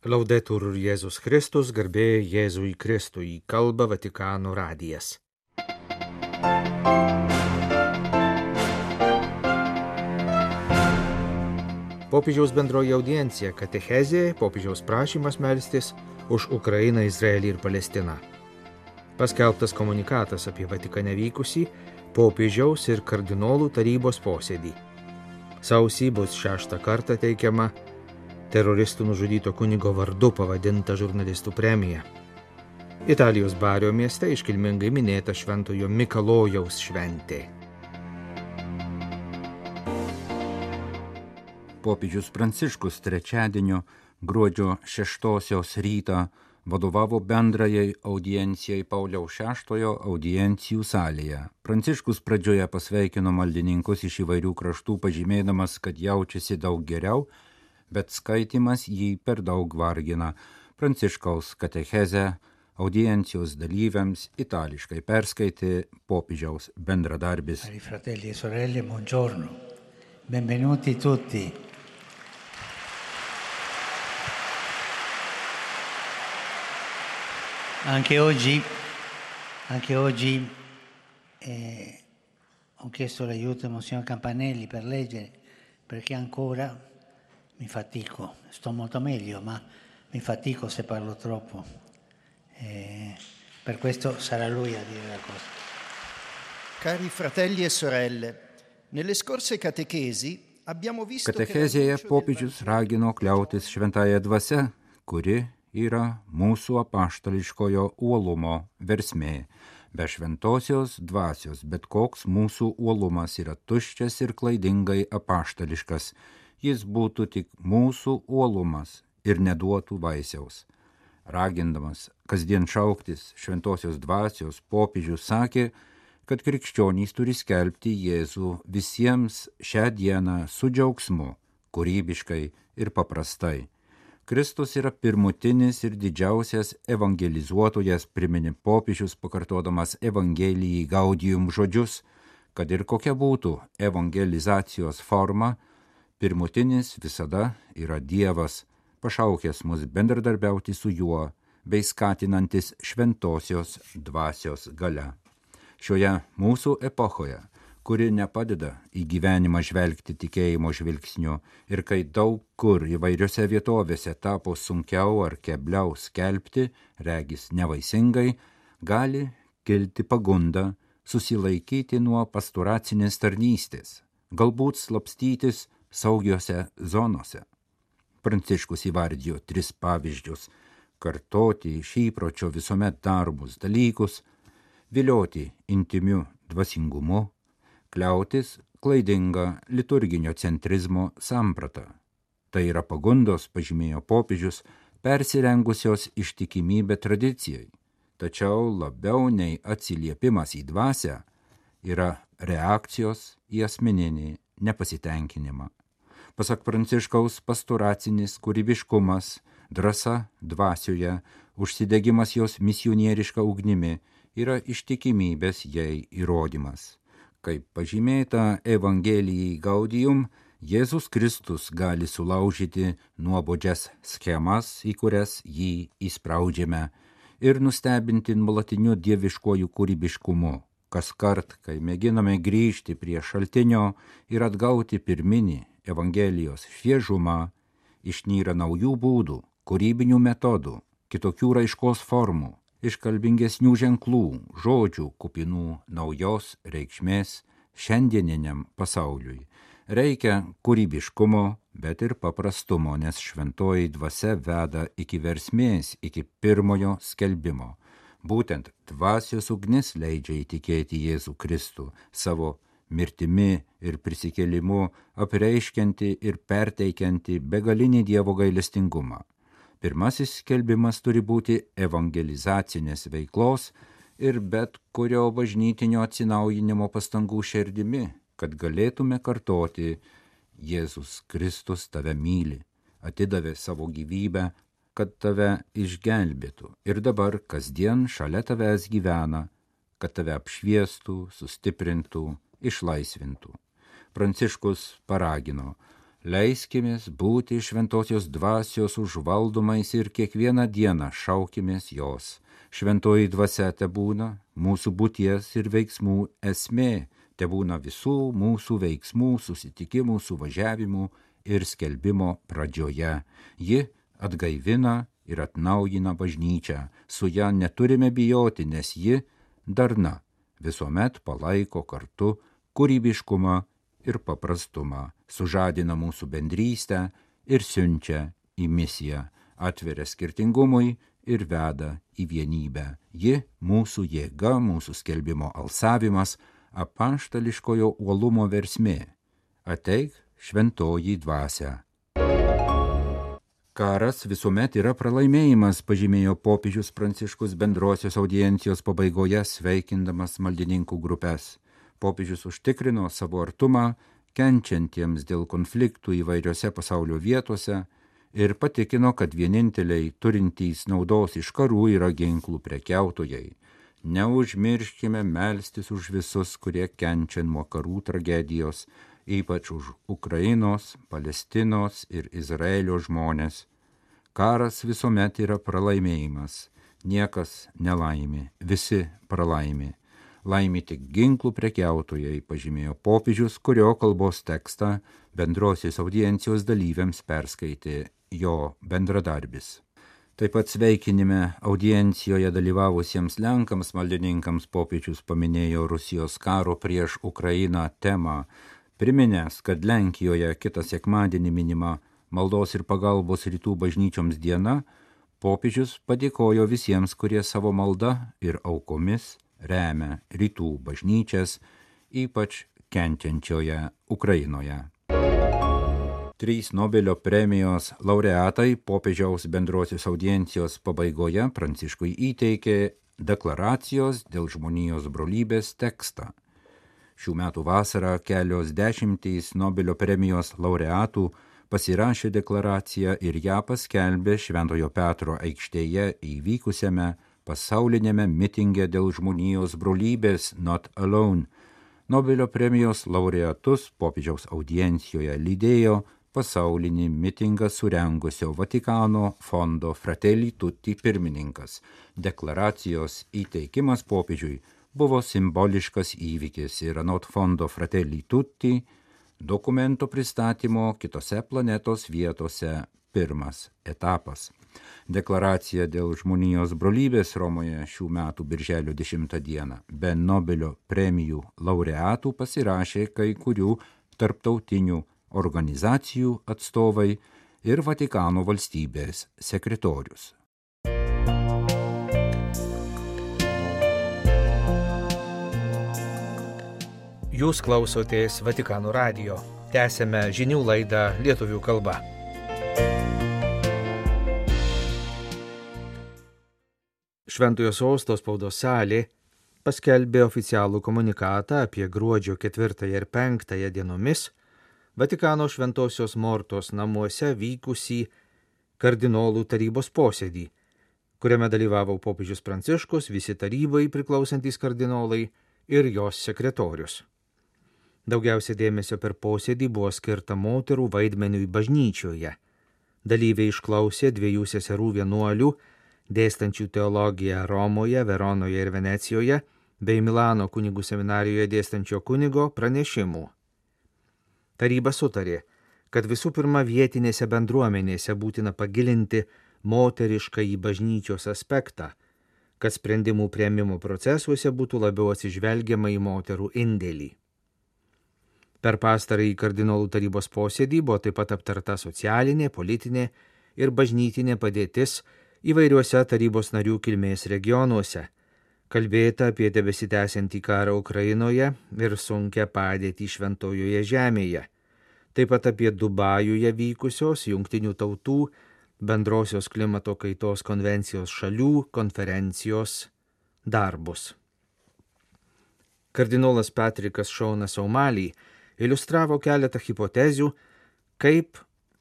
Laudetur Jėzus Kristus, garbė Jėzui Kristui, kalba Vatikano radijas. Popiežiaus bendroji audiencija, katechezė, popiežiaus prašymas melstis už Ukrainą, Izraelį ir Palestiną. Paskelbtas komunikatas apie Vatikane vykusį popiežiaus ir kardinolų tarybos posėdį. Sausį bus šeštą kartą teikiama teroristų nužudyto kunigo vardu pavadinta žurnalistų premija. Italijos Bario mieste iškilmingai minėta šventojo Mikalojaus šventė. Popiežius Pranciškus trečiadienio gruodžio šeštosios rytą vadovavo bendrajai audiencijai Pauliaus VI audiencijų salėje. Pranciškus pradžioje pasveikino maldininkus iš įvairių kraštų, pažymėdamas, kad jaučiasi daug geriau, bet skaitimas jį per daug vargina. Pranciškaus katechezę audiencijos dalyviams itališkai perskaitė popiežiaus bendradarbis. Fratelli e sorelle, buongiorno. Benvenuti tutti. Anche oggi, anche oggi eh, ho chiesto l'aiuto a Monsignor Campanelli per leggere perché ancora mi fatico, sto molto meglio, ma mi fatico se parlo troppo. Eh, per questo sarà lui a dire la cosa. Cari fratelli e sorelle, nelle scorse catechesi abbiamo visto Katechezėje popiežius ragino kliautis šventąją dvasę, kuri yra mūsų apaštališkojo uolumo versmė. Be šventosios dvasios bet koks mūsų uolumas yra tuščias ir klaidingai apaštališkas. Jis būtų tik mūsų uolumas ir neduotų vaisiaus. Ragindamas kasdien šauktis šventosios dvasios, popiežius sakė, kad krikščionys turi skelbti Jėzų visiems šią dieną su džiaugsmu, kūrybiškai ir paprastai. Kristus yra pirmutinis ir didžiausias evangelizuotojas, priminė popiežius pakartodamas Evangelijai gaudijum žodžius, kad ir kokia būtų evangelizacijos forma, pirmutinis visada yra Dievas, pašaukęs mus bendradarbiauti su juo bei skatinantis šventosios dvasios gale. Šioje mūsų epochoje kuri nepadeda į gyvenimą žvelgti tikėjimo žvilgsniu ir kai daug kur įvairiose vietovėse tapo sunkiau ar kebliau skelbti, regis nevaisingai, gali kilti pagunda susilaikyti nuo pasturacinės tarnystės, galbūt slapstytis saugiose zonose. Pranciškus įvardijo tris pavyzdžius - kartoti iš įpročio visuomet darbus dalykus, vilioti intimiu dvasingumu, kliautis klaidinga liturginio centrizmo samprata. Tai yra pagundos, pažymėjo popiežius, persirengusios ištikimybę tradicijai, tačiau labiau nei atsiliepimas į dvasę yra reakcijos į asmeninį nepasitenkinimą. Pasak Pranciškaus pasturacinis kūrybiškumas, drąsa dvasioje, užsidegimas jos misionieriška ugnimi yra ištikimybės jai įrodymas. Kaip pažymėta Evangelijai Gaudijum, Jėzus Kristus gali sulaužyti nuobodžias schemas, į kurias jį įspraudžiame, ir nustebinti nuolatiniu dieviškojų kūrybiškumu. Kas kart, kai mėginame grįžti prie šaltinio ir atgauti pirminį Evangelijos šviežumą, išnyra naujų būdų, kūrybinių metodų, kitokių raiškos formų iškalbingesnių ženklų, žodžių kupinų naujos reikšmės šiandieniniam pasauliui. Reikia kūrybiškumo, bet ir paprastumo, nes šventoji dvasia veda iki versmės, iki pirmojo skelbimo. Būtent dvasios ugnis leidžia įtikėti Jėzų Kristų savo mirtimi ir prisikėlimu, apreiškianti ir perteikianti begalinį Dievo gailestingumą. Pirmasis skelbimas turi būti evangelizacinės veiklos ir bet kurio bažnytinio atsinaujinimo pastangų šerdimi, kad galėtume kartoti Jėzus Kristus tave myli, atidavė savo gyvybę, kad tave išgelbėtų ir dabar kasdien šalia tavęs gyvena, kad tave apšviestų, sustiprintų, išlaisvintų. Pranciškus paragino, Leiskimės būti šventosios dvasios užvaldomais ir kiekvieną dieną šaukimės jos. Šventoji dvasia te būna mūsų būties ir veiksmų esmė, te būna visų mūsų veiksmų, susitikimų, suvažiavimų ir skelbimo pradžioje. Ji atgaivina ir atnaujina bažnyčią, su ją neturime bijoti, nes ji darna visuomet palaiko kartu kūrybiškumą ir paprastumą, sužadina mūsų bendrystę ir siunčia į misiją, atveria skirtingumui ir veda į vienybę. Ji mūsų jėga, mūsų skelbimo alsavimas, apaštališkojo uolumo versmė. Ateik šventoji dvasia. Karas visuomet yra pralaimėjimas, pažymėjo popiežius Pranciškus bendrosios audiencijos pabaigoje sveikindamas maldininkų grupės. Popiežius užtikrino savo artumą kenčiantiems dėl konfliktų įvairiose pasaulio vietose ir patikino, kad vieninteliai turintys naudos iš karų yra ginklų prekiautojai. Neužmirškime melstis už visus, kurie kenčia nuo karų tragedijos, ypač už Ukrainos, Palestinos ir Izraelio žmonės. Karas visuomet yra pralaimėjimas, niekas nelaimi, visi pralaimi. Laimi tik ginklų prekiautojai, pažymėjo popiežius, kurio kalbos tekstą bendrosios audiencijos dalyviams perskaitė jo bendradarbis. Taip pat sveikinime audiencijoje dalyvavusiems Lenkams maldininkams popiečius paminėjo Rusijos karo prieš Ukrainą temą, priminęs, kad Lenkijoje kitą sekmadienį minima maldos ir pagalbos rytų bažnyčioms diena, popiežius padėkojo visiems, kurie savo malda ir aukomis remia rytų bažnyčias, ypač kenčiančioje Ukrainoje. Trys Nobelio premijos laureatai popiežiaus bendrosios audiencijos pabaigoje Pranciškui įteikė deklaracijos dėl žmonijos brolybės tekstą. Šių metų vasarą kelios dešimtys Nobelio premijos laureatų pasirašė deklaraciją ir ją paskelbė Šventojo Petro aikštėje įvykusiame pasaulinėme mitinge dėl žmonijos brolybės Not Alone. Nobelio premijos laureatus popiežiaus audiencijoje lydėjo pasaulinį mitingą surengusio Vatikano fondo Fratelli Tutti pirmininkas. Deklaracijos įteikimas popiežiui buvo simboliškas įvykis ir anot fondo Fratelli Tutti dokumento pristatymo kitose planetos vietose pirmas etapas. Deklaracija dėl žmonijos brolybės Romoje šių metų birželio 10 dieną be Nobelio premijų laureatų pasirašė kai kurių tarptautinių organizacijų atstovai ir Vatikano valstybės sekretorius. Jūs klausotės Vatikano radio. Tęsėme žinių laidą lietuvių kalba. Šventojo sosto spaudos salė paskelbė oficialų komunikatą apie gruodžio 4 ir 5 dienomis Vatikano šventosios Mortos namuose vykusį kardinolų tarybos posėdį, kuriame dalyvavo popiežius Pranciškus, visi tarybai priklausantys kardinolai ir jos sekretorius. Daugiausia dėmesio per posėdį buvo skirta moterų vaidmeniui bažnyčioje. Dalyviai išklausė dviejų seserų vienuolių, dėstančių teologiją Romoje, Veronoje ir Venecijoje, bei Milano kunigų seminarijoje dėstančio kunigo pranešimų. Taryba sutarė, kad visų pirma vietinėse bendruomenėse būtina pagilinti moterišką į bažnyčios aspektą, kad sprendimų prieimimo procesuose būtų labiau atsižvelgiama į moterų indėlį. Per pastarąjį kardinolų tarybos posėdį buvo taip pat aptarta socialinė, politinė ir bažnytinė padėtis įvairiuose tarybos narių kilmės regionuose. Kalbėta apie tebesitęsiantį karą Ukrainoje ir sunkę padėtį šventojoje žemėje. Taip pat apie Dubajuje vykusios jungtinių tautų bendrosios klimato kaitos konvencijos šalių konferencijos darbus. Kardinolas Patrikas Šaunas Aumalį iliustravo keletą hipotezių, kaip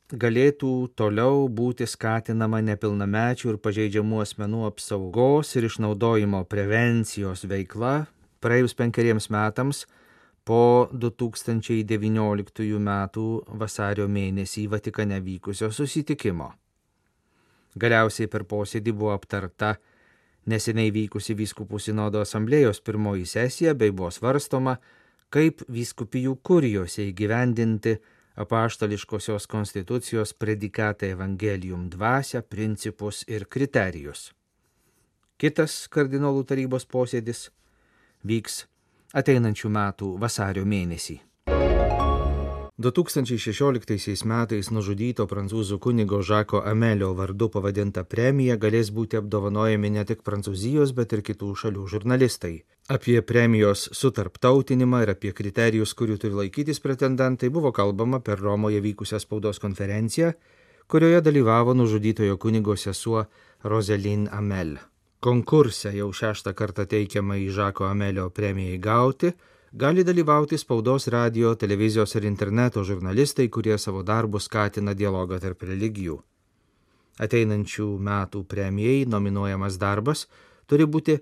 galėtų toliau būti skatinama nepilnamečių ir pažeidžiamų asmenų apsaugos ir išnaudojimo prevencijos veikla praėjus penkeriems metams po 2019 m. vasario mėnesį Vatikane vykusio susitikimo. Galiausiai per posėdį buvo aptarta neseniai vykusi vyskupų sinodo asamblėjos pirmoji sesija bei buvo svarstoma, kaip vyskupijų kurijose įgyvendinti apaštališkosios konstitucijos predikatą evangelium dvasia, principus ir kriterijus. Kitas kardinolų tarybos posėdis vyks ateinančių metų vasario mėnesį. 2016 metais nužudyto prancūzų kunigo Žako Amelio vardu pavadinta premija galės būti apdovanojami ne tik Prancūzijos, bet ir kitų šalių žurnalistai. Apie premijos sutarptautinimą ir apie kriterijus, kurių turi laikytis pretendentai, buvo kalbama per Romoje vykusią spaudos konferenciją, kurioje dalyvavo nužudytojo kunigo sesuo Roselin Amel. Konkurse jau šeštą kartą teikiama į Žako Amelio premijai gauti gali dalyvauti spaudos, radio, televizijos ir interneto žurnalistai, kurie savo darbus skatina dialogą tarp religijų. Ateinančių metų premijai nominuojamas darbas turi būti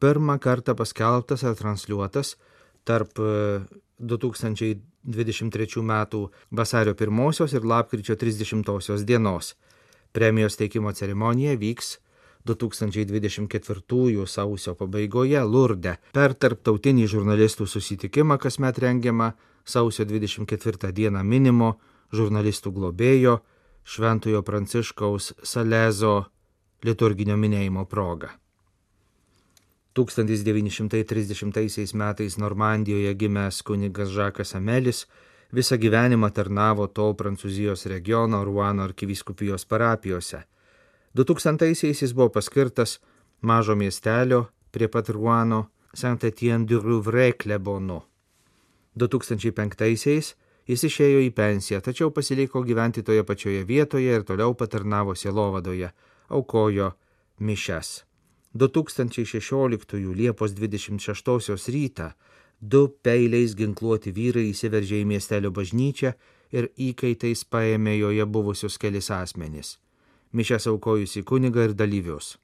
pirmą kartą paskelbtas ar transliuotas tarp 2023 e, m. vasario 1 ir lapkričio 30 dienos. Premijos teikimo ceremonija vyks 2024 sausio pabaigoje Lurde per tarptautinį žurnalistų susitikimą kasmet rengiamą sausio 24 dieną minimo žurnalistų globėjo Šventojo Pranciškaus Salezo liturginio minėjimo proga. 1930 metais Normandijoje gimęs kunigas Žakas Amelis visą gyvenimą tarnavo to Prancūzijos regiono Ruano arkiviskupijos parapijose – 2000-aisiais jis buvo paskirtas mažo miestelio prie pat Ruano Saint-Étienne du Rouvray klebonu. 2005-aisiais jis išėjo į pensiją, tačiau pasiliko gyventi toje pačioje vietoje ir toliau patarnavo sielovadoje, aukojo mišes. 2016 Liepos 26 rytą du peiliais ginkluoti vyrai įsiveržė į miestelio bažnyčią ir įkaitais paėmė joje buvusius kelis asmenys mišęs aukojusi kunigą ir dalyvius.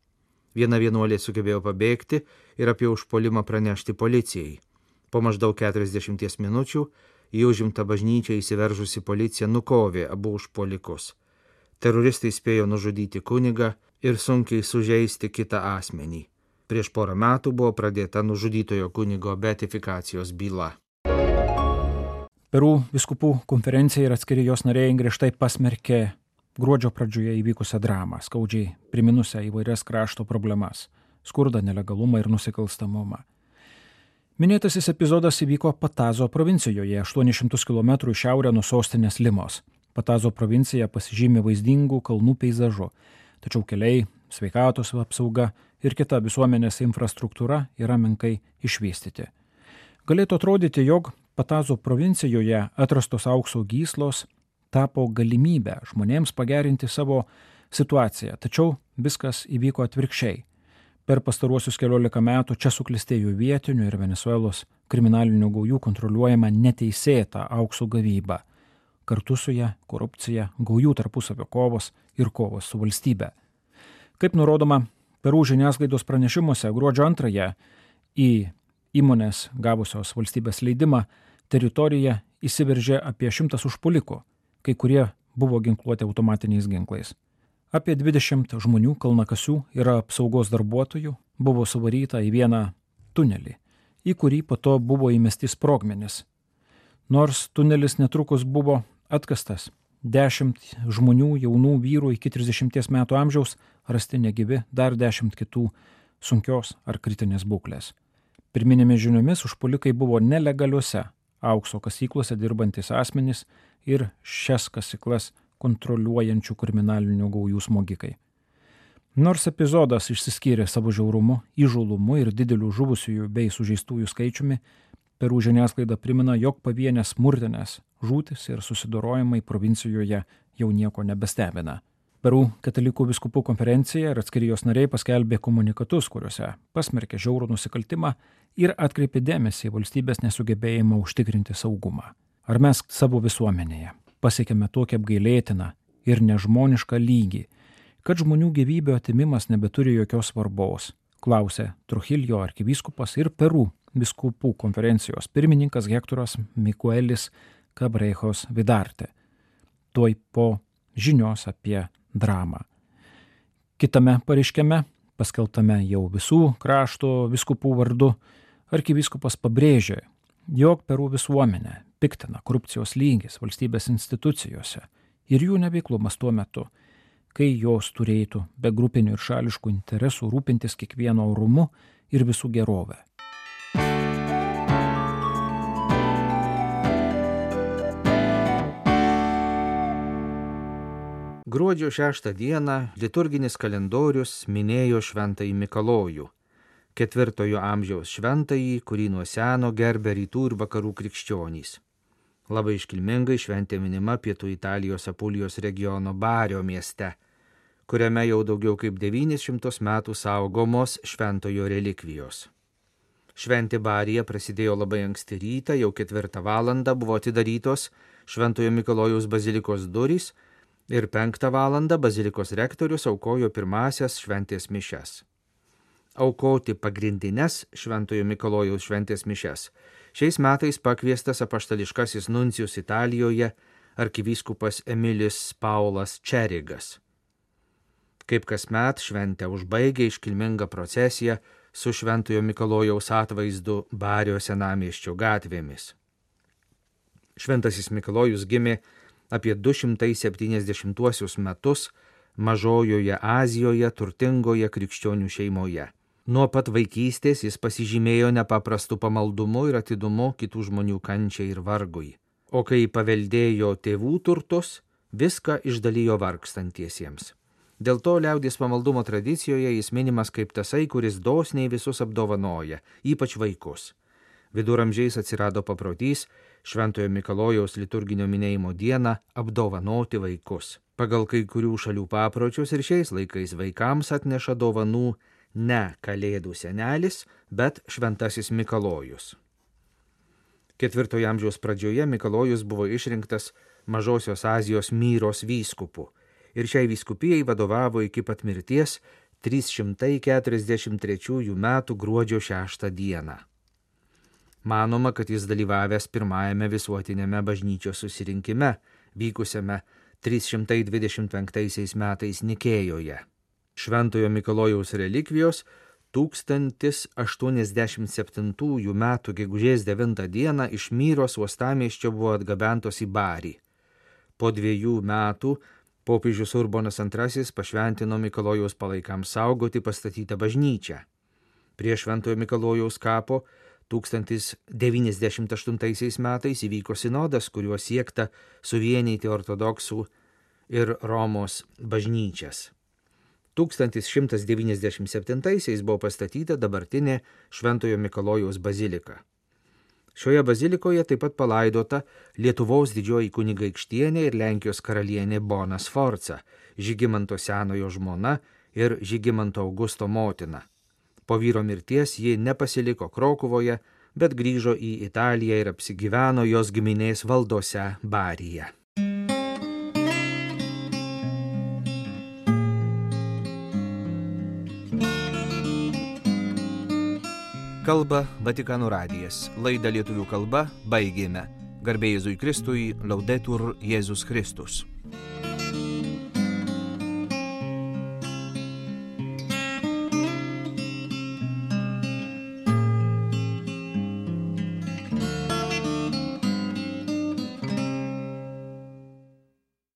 Viena vienuolė sugebėjo pabėgti ir apie užpolimą pranešti policijai. Po maždaug 40 minučių į užimtą bažnyčią įsiveržusi policija nukovė abu užpolikus. Teroristai spėjo nužudyti kunigą ir sunkiai sužeisti kitą asmenį. Prieš porą metų buvo pradėta nužudytojo kunigo beatifikacijos byla. Perų viskupų konferencija ir atskiri jos nariai griežtai pasmerkė gruodžio pradžioje įvykusią dramą, skaudžiai priminusią įvairias krašto problemas - skurdą, nelegalumą ir nusikalstamumą. Minėtasis epizodas įvyko Patazo provincijoje, 800 km šiaurę nuo sostinės Limos. Patazo provincija pasižymė vaizdingų kalnų peizažu, tačiau keliai, sveikatos apsauga ir kita visuomenės infrastruktūra yra menkai išvystyti. Galėtų atrodyti, jog Patazo provincijoje atrastos aukso gyslos tapo galimybę žmonėms pagerinti savo situaciją. Tačiau viskas įvyko atvirkščiai. Per pastaruosius keliolika metų čia suklistėjo vietinių ir Venezuelos kriminalinių gaujų kontroliuojama neteisėta aukso gavyba. Kartu su ją korupcija, gaujų tarpusavio kovos ir kovos su valstybe. Kaip nurodoma, Perų žiniasklaidos pranešimuose gruodžio antrąją į įmonės gavusios valstybės leidimą teritoriją įsiveržė apie šimtas užpulikų kai kurie buvo ginkluoti automatiniais ginklais. Apie 20 žmonių kalnakasių ir apsaugos darbuotojų buvo suvaryta į vieną tunelį, į kurį po to buvo įmesti sprogmenis. Nors tunelis netrukus buvo atkastas, dešimt žmonių, jaunų vyrų iki 30 metų amžiaus rasti negyvi, dar dešimt kitų sunkios ar kritinės būklės. Pirminėmis žiniomis užpulikai buvo nelegaliuose aukso kasyklose dirbantis asmenys ir šias kasyklas kontroliuojančių kriminalinių gaujų smogikai. Nors epizodas išsiskyrė savo žiaurumu, įžulumu ir dideliu žuvusiųjų bei sužeistųjų skaičiumi, Perų žiniasklaida primena, jog pavienės smurtinės žūtis ir susidorojimai provincijoje jau nieko nebestebina. Perų katalikų viskupų konferencija ir atskiri jos nariai paskelbė komunikatus, kuriuose pasmerkė žiaurų nusikaltimą ir atkreipė dėmesį į valstybės nesugebėjimą užtikrinti saugumą. Ar mes savo visuomenėje pasiekėme tokį apgailėtiną ir nežmonišką lygį, kad žmonių gyvybių atimimas nebeturi jokios svarbos, klausė Truhiljo arkivyskupas ir Perų biskupų konferencijos pirmininkas Hektoras Mikuelis Kabrejos Vidarte. Tuoj po žinios apie dramą. Kitame pareiškime, paskeltame jau visų krašto viskupų vardu, arkivyskupas pabrėžė, jog Perų visuomenė piktina korupcijos lygis valstybės institucijose ir jų neveiklumas tuo metu, kai jos turėtų be grupinių ir šališkų interesų rūpintis kiekvieno orumu ir visų gerovę. Gruodžio 6 dieną liturginis kalendorius minėjo Šventąjį Mikalojų, ketvirtojo amžiaus šventąjį, kurį nuo seno gerbė rytų ir vakarų krikščionys. Labai iškilmingai šventė minima pietų Italijos Apulijos regiono Bario mieste, kuriame jau daugiau kaip 900 metų saugomos šventojo relikvijos. Šventė Barija prasidėjo labai anksti rytą, jau ketvirtą valandą buvo atidarytos Šventojo Mikalojaus bazilikos durys, ir penktą valandą bazilikos rektorius aukojo pirmasias šventės mišes. Aukoti pagrindinės Šventojo Mikalojaus šventės mišes šiais metais pakviestas apaštališkasis nuncijus Italijoje arkivyskupas Emilis Paulas Čerigas. Kaip kasmet šventę užbaigė iškilmingą procesiją su Šventojo Mikalojaus atvaizdu Bario senamieščio gatvėmis. Šventasis Mikalojus gimė apie 270 metus Mažojoje Azijoje turtingoje krikščionių šeimoje. Nuo pat vaikystės jis pasižymėjo nepaprastu pamaldumu ir atidumu kitų žmonių kančiai ir vargui. O kai paveldėjo tėvų turtus, viską išdalijo vargstantiesiems. Dėl to liaudės pamaldumo tradicijoje jis minimas kaip tasai, kuris dosniai visus apdovanoja, ypač vaikus. Viduramžiais atsirado paprotys Šventojo Mikalojaus liturginio minėjimo dieną apdovanoti vaikus. Pagal kai kurių šalių papročius ir šiais laikais vaikams atneša dovanų ne Kalėdų senelis, bet Šventasis Mikalojus. Ketvirtojo amžiaus pradžioje Mikalojus buvo išrinktas Mažosios Azijos myros vyskupu ir šiai vyskupijai vadovavo iki pat mirties 343 m. gruodžio 6 dieną. Manoma, kad jis dalyvavęs pirmajame visuotinėme bažnyčios susirinkime, vykusiame 325 metais Nikėjoje. Šventojo Mikalojaus relikvijos 1087 m. gegužės 9 d. iš Myros uostamieščio buvo atgabentos į Barį. Po dviejų metų popiežius Urbonas II pašventino Mikalojaus palaikams saugoti pastatytą bažnyčią. Prie Šventojo Mikalojaus kapo 1098 metais įvyko sinodas, kuriuo siekta suvienyti ortodoksų ir Romos bažnyčias. 1197 buvo pastatyta dabartinė Šventojo Mikalojaus bazilika. Šioje bazilikoje taip pat palaidota Lietuvos didžioji kunigaikštienė ir Lenkijos karalienė Bona Sforca, Žygimanto senojo žmona ir Žygimanto Augusto motina. Po vyro mirties ji nepasiliko Krokuvoje, bet grįžo į Italiją ir apsigyveno jos giminės valdose Baryje. Kalba Vatikano radijas. Laidą lietuvių kalba baigėme. Garbėjai Jėzui Kristui, laudetur Jėzus Kristus.